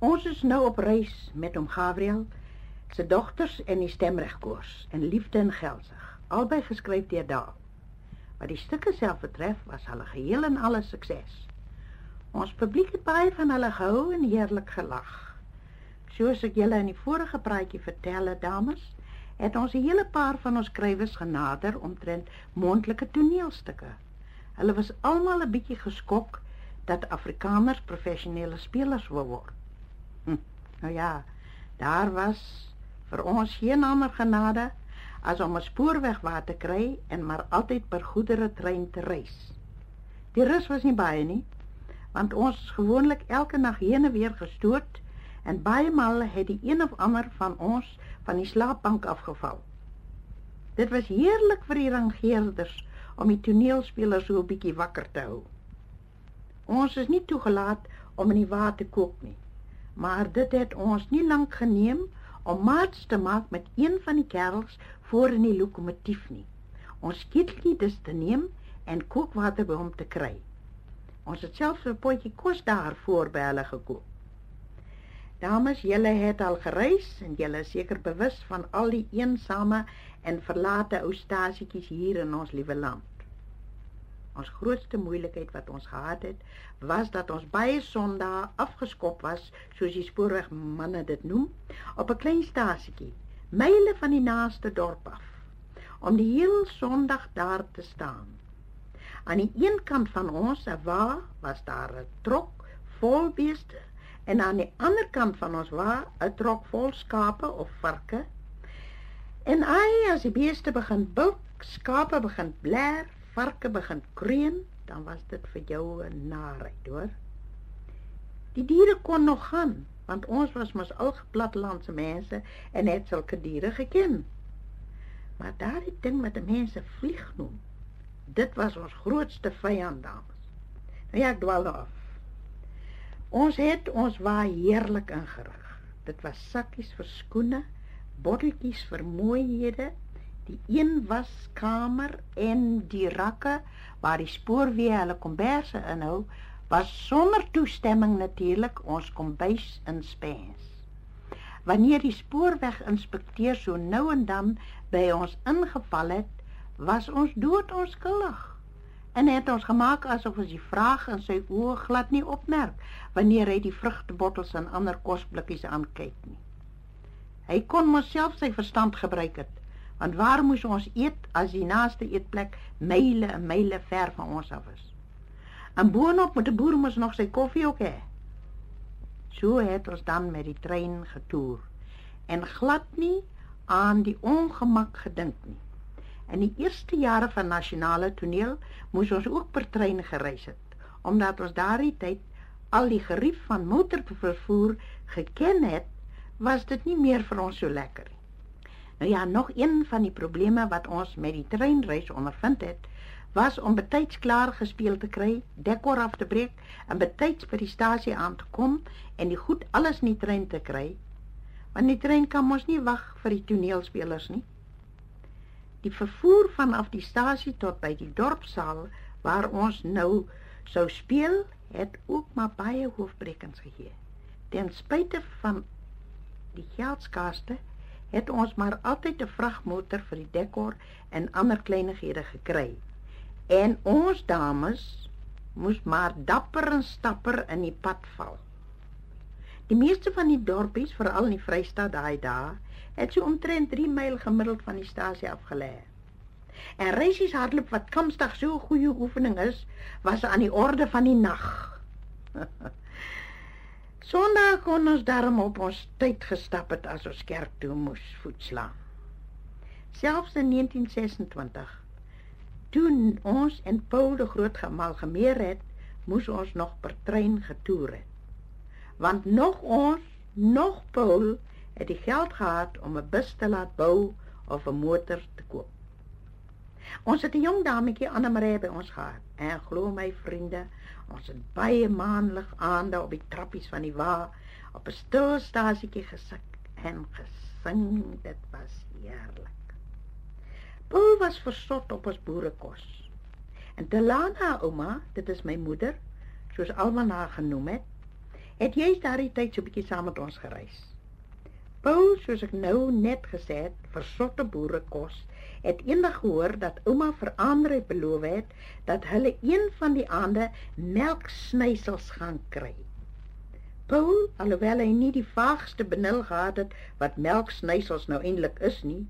Ons is nou op reis met hom Gabriel, sy dogters en die stemregkoers en liefde en gelsig, albei geskryf deur Daal. Wat die stukke self betref, was hulle geheel en alle sukses. Ons publiek het baie van hulle gehou en heerlik gelag. Soos ek julle in die vorige praatjie vertel het, dames, het ons 'n hele paar van ons skrywers genader omtrent mondelike toneelstukke. Hulle was almal 'n bietjie geskok dat Afrikaners professionele spelers wou word. Hm, nou ja, daar was vir ons geen ander genade as om 'n spoorweg waar te kry en maar altyd per goedere trein te reis. Die rus was nie baie nie, want ons gewoonlik elke nag heen en weer gestoot en baie male het die een of ander van ons van die slaapbank afgeval. Dit was heerlik vir die rangeerders om die toneelspelers so 'n bietjie wakker te hou. Ons is nie toegelaat om in die water te kook nie, maar dit het ons nie lank geneem om maats te maak met een van die kerels voor in die lokomotief nie. Ons keteltjie dus te neem en kookwater by hom te kry. Ons het selfs 'n potjie kos daar voor by hulle gekook. Dames, julle het al gereis en julle is seker bewus van al die eensame en verlate ou stasietjies hier in ons liewe land. Ons grootste moeilikheid wat ons gehad het, was dat ons baie Sondae afgeskop was, soos die spoorwegmanne dit noem, op 'n klein stasietjie, myle van die naaste dorp af, om die hele Sondag daar te staan. Aan die een kant van ons, wa, was daar 'n trok vol beeste en aan die ander kant van ons wa 'n trok vol skape of varke. En ai, as die beeste begin bulk, skape begin bler, varke begin kreun, dan was dit vir jou 'n narheid, hoor. Die diere kon nog gaan, want ons was mos al plattelandse mense en het sulke diere geken. Maar daardie ding met die mense vlieg noem, dit was ons grootste vyand dames. Nou ja, ek dwaal nou af. Ons het ons waar heerlik ingerig. Dit was sakkies vir skoene, botteltjies vir mooihede, die een waskamer en die rakke waar die spoorweë hulle komberse inhou, was sonder toestemming natuurlik ons kombuis in spens. Wanneer die spoorweginspekteur so nou en dan by ons ingeval het, was ons dood onskuldig en het ons gemaak asof ons die vraag in sy oë glad nie opmerk wanneer hy die vrugtebottels en ander kosblikkies aankyk nie. Hy kon mos self sy verstand gebruik het, want waar moes ons eet as die naaste eetplek myle en myle ver van ons af is? En boonop moet die boer mos nog sy koffie ook hê. So het ons dan met die trein getoer en glad nie aan die ongemak gedink nie. In die eerste jare van nasionale toneel moes ons ook per trein gereis het, omdat ons daardie tyd al die gerief van motorvervoer geken het, was dit nie meer vir ons so lekker nie. Nou ja, nog een van die probleme wat ons met die treinreis ondervind het, was om betyds klaar gespeel te kry, dekor af te breek en betyds by die stasie aan te kom en die goed alles in die trein te kry. Want die trein kan mos nie wag vir die toneelspelers nie. Die vervoer vanaf die stasie tot by die dorpsaal waar ons nou sou speel, het ook maar baie hoofbrekens gegee. Ten spyte van die geldskaste het ons maar altyd 'n vragmotor vir die dekor en ander kleinighede gekry. En ons dames moes maar dapper en stapper in die pad val. Die meeste van die dorpies, veral in die Vrystaat daai dae, het so omtrent 3 myl gemiddeld van die stasie afgelê. En reisies hardloop wat kamsdag so 'n goeie oefening is, was aan die orde van die nag. Sondag kon ons daarom op ons tyd gestap het as ons kerk toe moes voetslaan. Selfs in 1926 Toen ons en Paul de Groot gemalgemeer het, moes ons nog per trein getoer het. Want nog ons, nog Paul het die geld gehad om 'n bus te laat bou of 'n motor te koop. Ons het 'n jong dametjie Anne-Marie by ons gehad. En glo my vriende, ons het baie maanlig aande op die trappies van die wa op 'n stil stasietjie gesit en gesing. Dit was heerlik. Paul was versot op ons boerekos. En Delana ouma, dit is my moeder, soos almal haar genoem het, het jy daardie tyd so bietjie saam met ons gereis. Paul, soos ek nou net gesê het, versotte boere kos, het eendag gehoor dat ouma vir Andre beloof het dat hulle een van die aande melksnysels gaan kry. Paul, alhoewel hy nie die vaagste benul gehad het wat melksnysels nou eintlik is nie,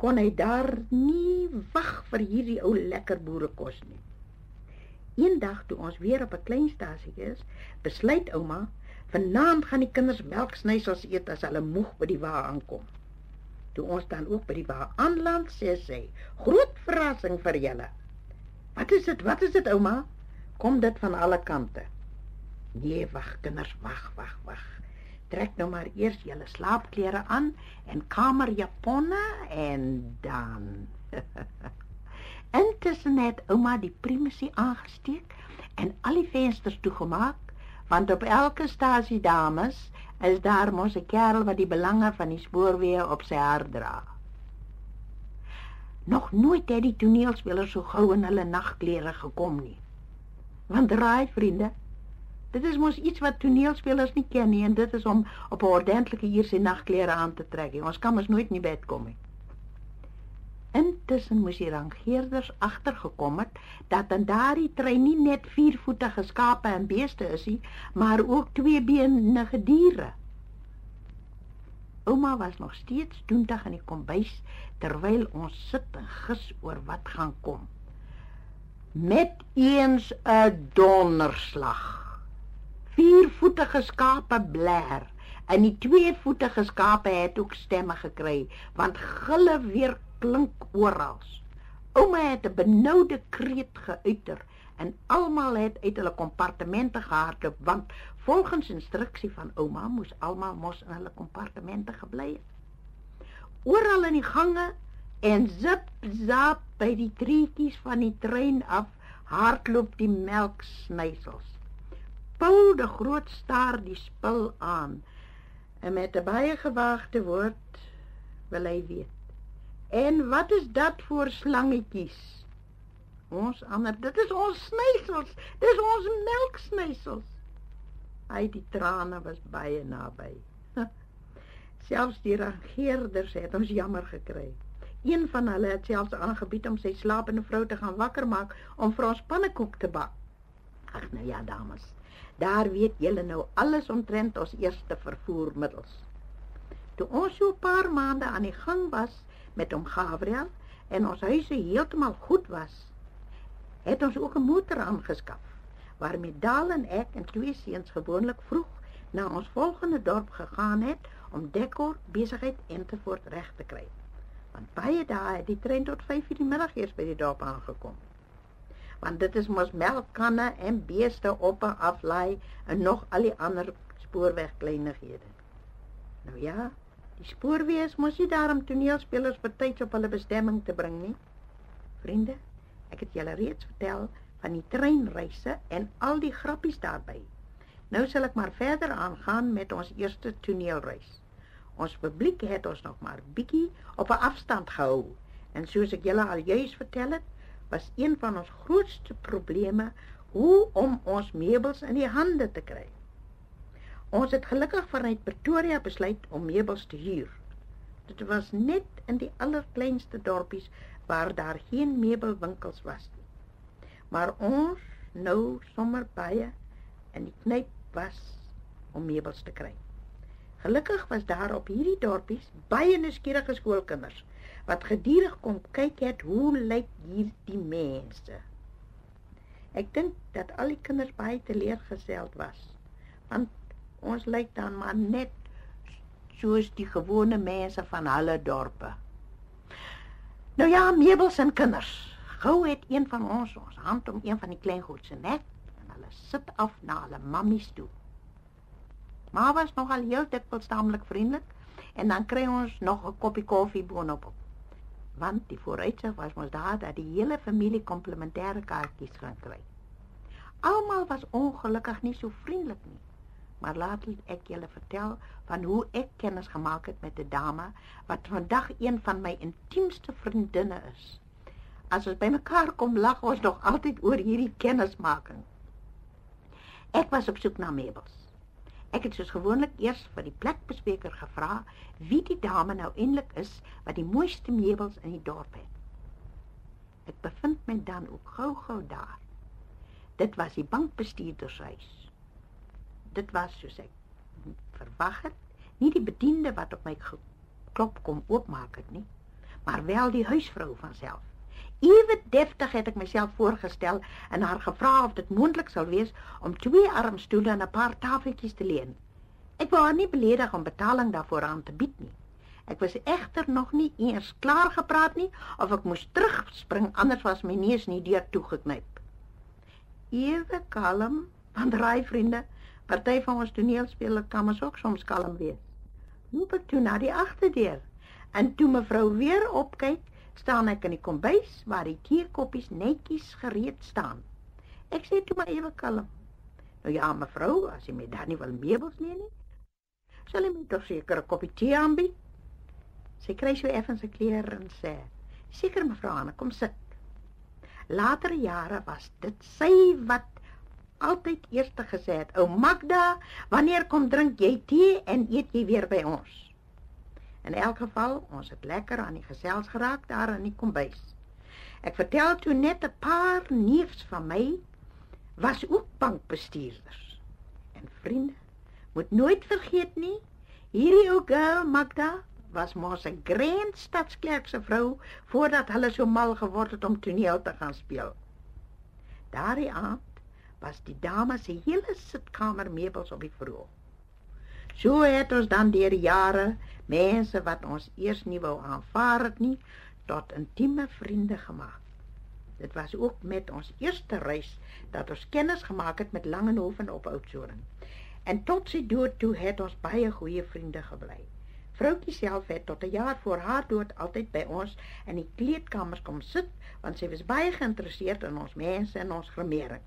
kon hy daar nie wag vir hierdie ou lekker boerekos nie. Eendag toe ons weer op 'n klein stasie is, besluit ouma, vanaand gaan die kinders melksnysels eet as hulle moeg by die wa aankom. Toe ons dan ook by die wa aanland, sê sy: "Groot verrassing vir julle." "Wat is dit? Wat is dit, ouma?" Kom dit van alle kante. "Nee, wag, kinders, wag, wag, wag trek nou maar eers julle slaapklere aan en kamerjaponne en dan Intussen het ouma die primusie aangesteek en al die vensters toegemaak want op elke stasie dames is daar mos 'n kerel wat die belange van die spoorweë op sy hart dra. Nog nooit het die toneelspelers so gou in hulle nagklere gekom nie. Want raai vriende, Dit is mos iets wat toneelspelers nie ken nie en dit is om op 'n ordentlike uur se nagklere aan te trek. Ons kan mos nooit nie bed kom nie. Intussen moes die rangeerders agtergekom het dat in daardie trein nie net viervoetige skape en beeste is nie, maar ook tweebenige diere. Ouma was nog steeds doentig in die kombuis terwyl ons sit en gis oor wat gaan kom. Met eens 'n donderslag viervoetige skape bler en die tweevoetige skape het ook stemme gekry want gille weer klink oral. Ouma het 'n benoude kreet geuiter en almal het uit hulle kompartemente gehardloop want volgens instruksie van ouma moes almal mos in hulle kompartemente gebly het. Oral in die gange en zip zap by die treetjies van die trein af hardloop die melksnysels. Paul de Groot staar die spul aan en met 'n baie gewaagde woord wil hy weet. En wat is dat vir slangetjies? Ons ander, dit is ons snysels. Dis ons melksnysels. Hy die trane was baie naby. Selfs die regeerders het ons jammer gekry. Een van hulle het selfs aangebied om sy slapende vrou te gaan wakker maak om vir ons pannekoek te bak. Ag nou ja, dames. Daar weet julle nou alles omtrent ons eerste vervoermiddels. Toe ons so 'n paar maande aan die gang was met hom Gabriel en ons huise heeltemal goed was, het ons ook 'n motor aangeskaf waarmee Daal en ek en twee seuns gewoonlik vroeg na ons volgende dorp gegaan het om dekor, besigheid en te voort reg te kry. Want baie dae het die trein tot 5:00 die middag eers by die dorp aangekom want dit is mos melkkanne en beeste op en af lê en nog al die ander spoorwegkleinighede. Nou ja, die spoorweë mos nie daarom toneelspelers betyds op hulle bestemming te bring nie. Vriende, ek het julle reeds vertel van die treinreise en al die grappies daarbey. Nou sal ek maar verder aangaan met ons eerste toneelreis. Ons publiek het ons nog maar bietjie op 'n afstand gehou en soos ek julle al juis vertel het, was een van ons grootste probleme hoe om ons meubels in die hande te kry. Ons het gelukkig vanuit Pretoria besluit om meubels te huur. Dit was net in die allerkleinste dorpies waar daar geen meubelwinkels was nie. Maar ons nou sommer baie in die knyp was om meubels te kry. Gelukkig was daar op hierdie dorpies baie nuuskierige skoolkinders wat gedurig kom kyk het hoe lyk hierdie mense. Ek dink dat al die kinders baie teleurgesteld was want ons lyk dan maar net soos die gewone mense van hulle dorpe. Nou ja, meubels en kinders. Gou het een van ons ons hand om een van die klein goed se nek en hulle sit af na hulle mammies toe. Maar was nogal heel dikwels taamlik vriendelik en dan kry ons nog 'n koppie koffie boonop want die vooruitsig was mos daar dat die hele familie komplementêre kaartjies gaan kry. Almal was ongelukkig nie so vriendelik nie. Maar laat ek julle vertel van hoe ek kennis gemaak het met 'n dame wat vandag een van my intiemste vriendinne is. As ons bymekaar kom, lag ons nog altyd oor hierdie kennismaking. Ek was op soek na meubels. Ek het soos gewoonlik eers vir die plekbespreker gevra wie die dame nou eintlik is wat die mooiste meubels in die dorp het. Ek bevind my dan ook gou-gou daar. Dit was die bankbestuurdershuis. Dit was soos ek verwag het, nie die bediende wat op my klop kom oopmaak het nie, maar wel die huisvrou van self. Ewe deftig het ek myself voorgestel en haar gevra of dit moontlik sou wees om twee armstoele en 'n paar tafeltjies te leen. Ek wou haar nie beledig om betaling daarvoor aan te bied nie. Ek was egter nog nie eers klaar gepraat nie of ek moes terugspring anders was my neus nie deur toegeknyp. Ewe kalm, want raai vriende, party van ons toneelspelers kan mos ook soms kalm wees. Loop ek toe na die agterdeur en toe mevrou weer opkyk, staan ek in die kombuis waar die teekoppies netjies gereed staan. Ek sê toe maar ewe kalm. Nou ja, mevrou, as jy my daar nie wil meubels nie nie, sal jy my tog seker 'n koppie tee aanbied. Sy kry so effens se klere en sê: "Seker mevrou Anne, kom sit." Latere jare was dit sy wat altyd eers gesê het: "Ou Magda, wanneer kom drink jy tee en eet jy weer by ons?" In elk geval, ons het lekker aan die gesels geraak daar in die kombuis. Ek vertel toe net 'n paar neefs van my was ook bankbestuurders. En vriende, moet nooit vergeet nie, hierdie ou girl Magda was mos 'n grand stadsklerk se vrou voordat hulle so mal geword het om toneel te gaan speel. Daardie aand was die dame se hele sitkamer meubels op die verhoog. So het ons dan deur jare mense wat ons eers nie wou aanvaar het nie tot intieme vriende gemaak. Dit was ook met ons eerste reis dat ons kennis gemaak het met Langehoven op Oudtshoorn. En tot sy dood toe het ons baie goeie vriende gebly. Vroutjie self het tot 'n jaar voor haar dood altyd by ons in die kleedkamers kom sit want sy was baie geïnteresseerd in ons mense en ons gremering.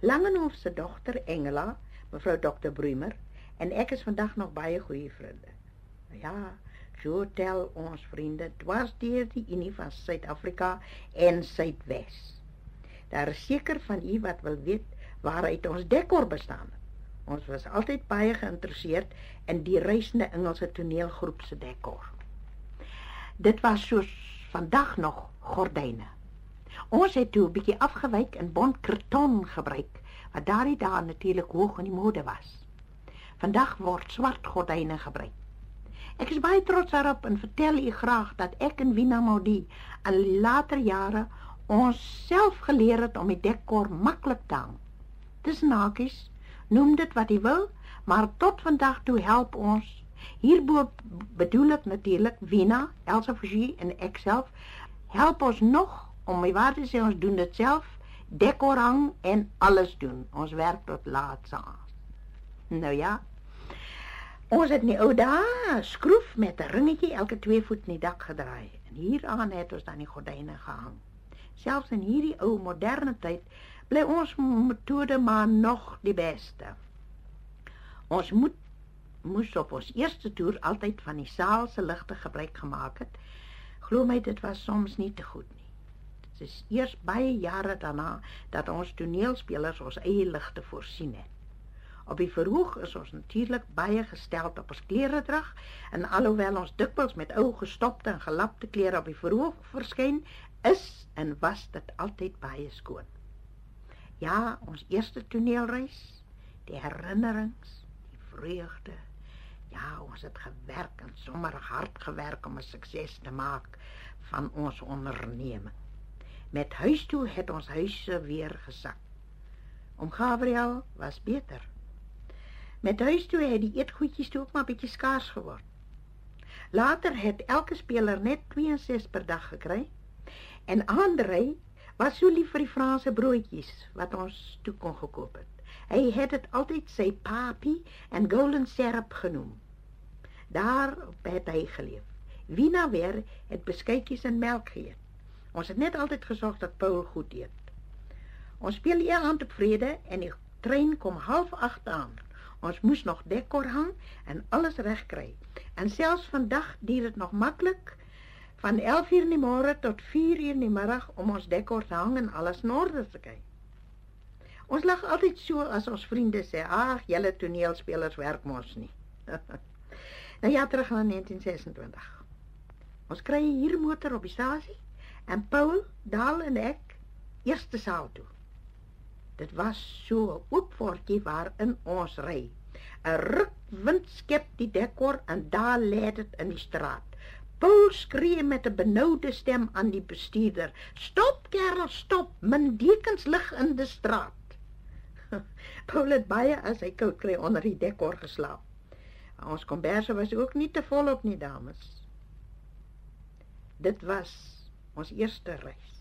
Langehoven se dogter Engela, mevrou Dr. Brumer, en ek is vandag nog baie goeie vriende. Ja, so tel ons vriende dwars deur die Unie van Suid-Afrika en Suidwes. Daar is seker van u wat wil weet waaruit ons dekor bestaan. Ons was altyd baie geïnteresseerd in die reisende Engelse toneelgroep se dekor. Dit was soos vandag nog gordyne. Ons het toe 'n bietjie afgewyk en bont kreton gebruik wat daardie dae natuurlik hoog in die mode was. Vandag word swart gordyne gebruik. Ek is baie trots daarop en vertel u graag dat ek en Wina Maudi in later jare ons self geleer het om die dekor maklik te hang. Dis nakies, noem dit wat jy wil, maar tot vandag toe help ons. Hierbo bedoel ek natuurlik Wina, Elsa Forgie en ek self help ons nog om my waarde sê ons doen dit self, dekor hang en alles doen. Ons werk tot laat saam. Nou ja. Ons het nie ou daai skroef met 'n ringetjie elke 2 voet in die dak gedraai en hieraan het ons dan die gordyne gehang. Selfs in hierdie ou moderne tyd bly ons metode maar nog die beste. Ons moet moes op ons eerste toer altyd van die saal se ligte gebruik gemaak het. Glo my dit was soms nie te goed nie. Dit is eers baie jare daarna dat ons toneelspelers ons eie ligte voorsien het. Op die verhoog is ons natuurlik baie gestel op ons kleredrag en alhoewel ons dikwels met ou gestopte en gelapte klere op die verhoog verskyn, is en was dit altyd baie skoon. Ja, ons eerste toneelreis, die herinnerings, die vreugde. Ja, ons het gewerk en sommer hard gewerk om 'n sukses te maak van ons onderneming. Met huis toe het ons huise weer gesak. Om Gabriel was beter. Met huis toe het die eetgoedjies toe ook maar bietjie skaars geword. Later het elke speler net 62 per dag gekry. En Andre was so lief vir die Franse broodjies wat ons toe kon gekoop het. Hy het dit altyd sy papi en golden syrup genoem. Daar het hy geleef. Wina weer het beskuitjies en melk geëet. Ons het net altyd gesorg dat Paul goed eet. Ons speel eers op vrede en die trein kom half 8 aan. Ons moes nog dekor hang en alles reg kry. En selfs vandag duur dit nog maklik van 11:00 in die môre tot 4:00 in die middag om ons dekor te hang en alles in orde te kry. Ons lag altyd so as ons vriende sê, "Ag, julle toneelspelers werk mos nie." nou ja, terug aan 1926. Ons kry hier motor op die stasie en Paul, Daal en ek eerste saal toe. Dit was so 'n oop voetjie waarin ons ry. 'n Rukwind skep die dekor en daar lê dit in die straat. Paul skree met 'n benoude stem aan die bestuurder: "Stop, kerel, stop! Min dekens lig in die straat." Paul het baie as hy koud kry onder die dekor geslaap. Ons komberse was ook nie te volop nie, dames. Dit was ons eerste reis.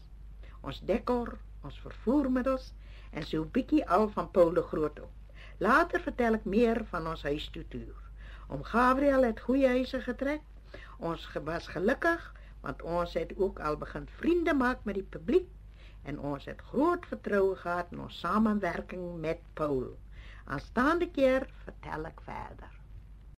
Ons dekor, ons vervoermiddels en so 'n bietjie al van Paul de Groot op. Later vertel ek meer van ons huis toe toer. Om Gabriel het goeie huise getrek Ons was gelukkig want ons het ook al begin vriende maak met die publiek en ons het groot vertroue gehad in ons samewerking met Paul. Aanstaande keer vertel ek verder.